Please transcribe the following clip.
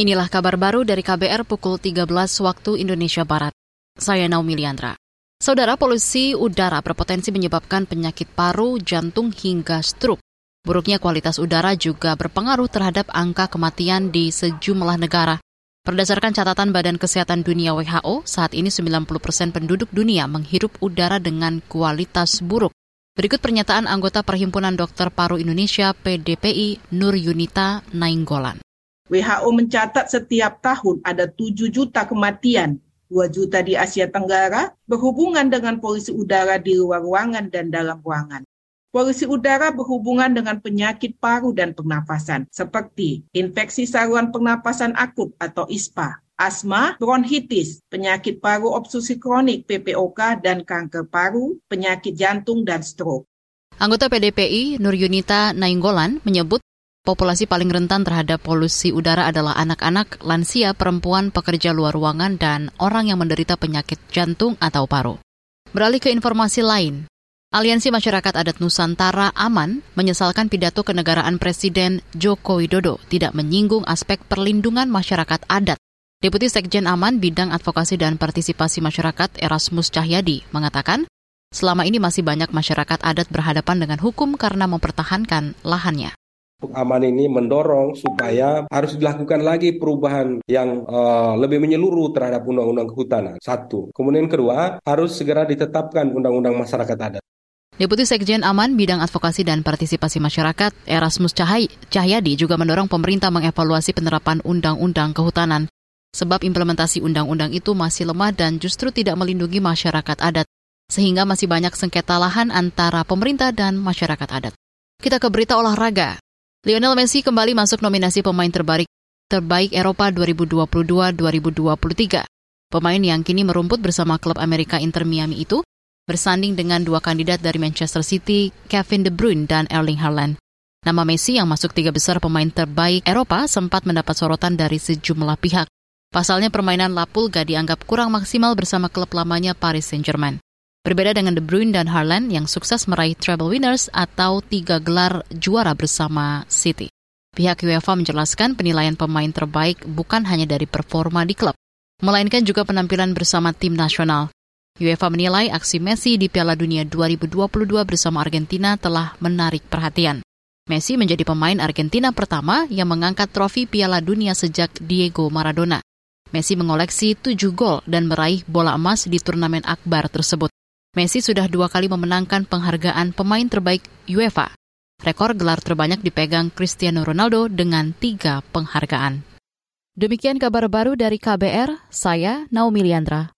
Inilah kabar baru dari KBR pukul 13 waktu Indonesia Barat. Saya Naomi Liandra. Saudara polusi udara berpotensi menyebabkan penyakit paru, jantung hingga stroke. Buruknya kualitas udara juga berpengaruh terhadap angka kematian di sejumlah negara. Berdasarkan catatan Badan Kesehatan Dunia WHO, saat ini 90 persen penduduk dunia menghirup udara dengan kualitas buruk. Berikut pernyataan anggota Perhimpunan Dokter Paru Indonesia PDPI Nur Yunita Nainggolan. WHO mencatat setiap tahun ada 7 juta kematian, 2 juta di Asia Tenggara berhubungan dengan polusi udara di luar ruangan dan dalam ruangan. Polusi udara berhubungan dengan penyakit paru dan pernafasan, seperti infeksi saluran pernapasan akut atau ISPA, asma, bronkitis, penyakit paru obstruksi kronik PPOK dan kanker paru, penyakit jantung dan stroke. Anggota PDPI Nur Yunita Nainggolan menyebut Populasi paling rentan terhadap polusi udara adalah anak-anak, lansia, perempuan, pekerja luar ruangan, dan orang yang menderita penyakit jantung atau paru. Beralih ke informasi lain, Aliansi Masyarakat Adat Nusantara Aman menyesalkan pidato kenegaraan Presiden Joko Widodo tidak menyinggung aspek perlindungan masyarakat adat. Deputi Sekjen Aman Bidang Advokasi dan Partisipasi Masyarakat Erasmus Cahyadi mengatakan, selama ini masih banyak masyarakat adat berhadapan dengan hukum karena mempertahankan lahannya. Aman ini mendorong supaya harus dilakukan lagi perubahan yang uh, lebih menyeluruh terhadap undang-undang kehutanan. Satu. Kemudian kedua, harus segera ditetapkan undang-undang masyarakat adat. Deputi Sekjen Aman Bidang Advokasi dan Partisipasi Masyarakat Erasmus Cahai, Cahyadi juga mendorong pemerintah mengevaluasi penerapan undang-undang kehutanan. Sebab implementasi undang-undang itu masih lemah dan justru tidak melindungi masyarakat adat. Sehingga masih banyak sengketa lahan antara pemerintah dan masyarakat adat. Kita ke berita olahraga. Lionel Messi kembali masuk nominasi pemain terbaik terbaik Eropa 2022-2023. Pemain yang kini merumput bersama klub Amerika Inter Miami itu bersanding dengan dua kandidat dari Manchester City, Kevin De Bruyne dan Erling Haaland. Nama Messi yang masuk tiga besar pemain terbaik Eropa sempat mendapat sorotan dari sejumlah pihak. Pasalnya permainan Lapulga dianggap kurang maksimal bersama klub lamanya Paris Saint-Germain. Berbeda dengan De Bruyne dan Haaland yang sukses meraih treble winners atau tiga gelar juara bersama City. Pihak UEFA menjelaskan penilaian pemain terbaik bukan hanya dari performa di klub, melainkan juga penampilan bersama tim nasional. UEFA menilai aksi Messi di Piala Dunia 2022 bersama Argentina telah menarik perhatian. Messi menjadi pemain Argentina pertama yang mengangkat trofi Piala Dunia sejak Diego Maradona. Messi mengoleksi 7 gol dan meraih bola emas di turnamen akbar tersebut. Messi sudah dua kali memenangkan penghargaan pemain terbaik UEFA. Rekor gelar terbanyak dipegang Cristiano Ronaldo dengan tiga penghargaan. Demikian kabar baru dari KBR, saya Naomi Liandra.